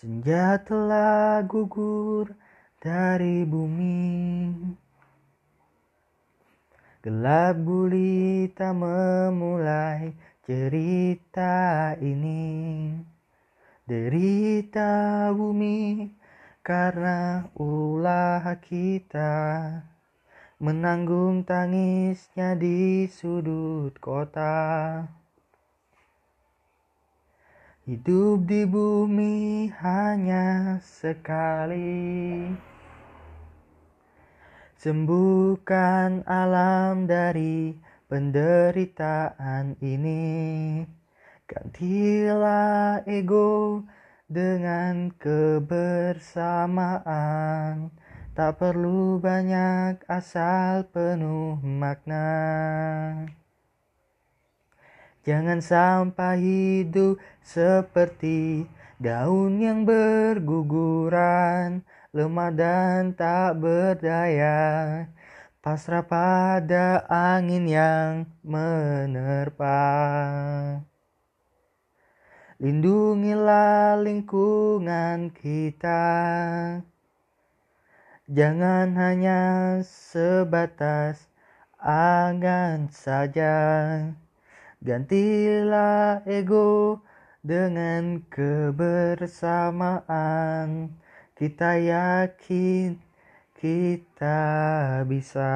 Senja telah gugur dari bumi. Gelap gulita memulai cerita ini. Derita bumi karena ulah kita. Menanggung tangisnya di sudut kota Hidup di bumi hanya sekali. Sembuhkan alam dari penderitaan ini. Gantilah ego dengan kebersamaan. Tak perlu banyak asal penuh makna Jangan sampai hidup seperti daun yang berguguran, lemah dan tak berdaya, pasrah pada angin yang menerpa. Lindungilah lingkungan kita. Jangan hanya sebatas angan saja. Gantilah ego dengan kebersamaan. Kita yakin kita bisa.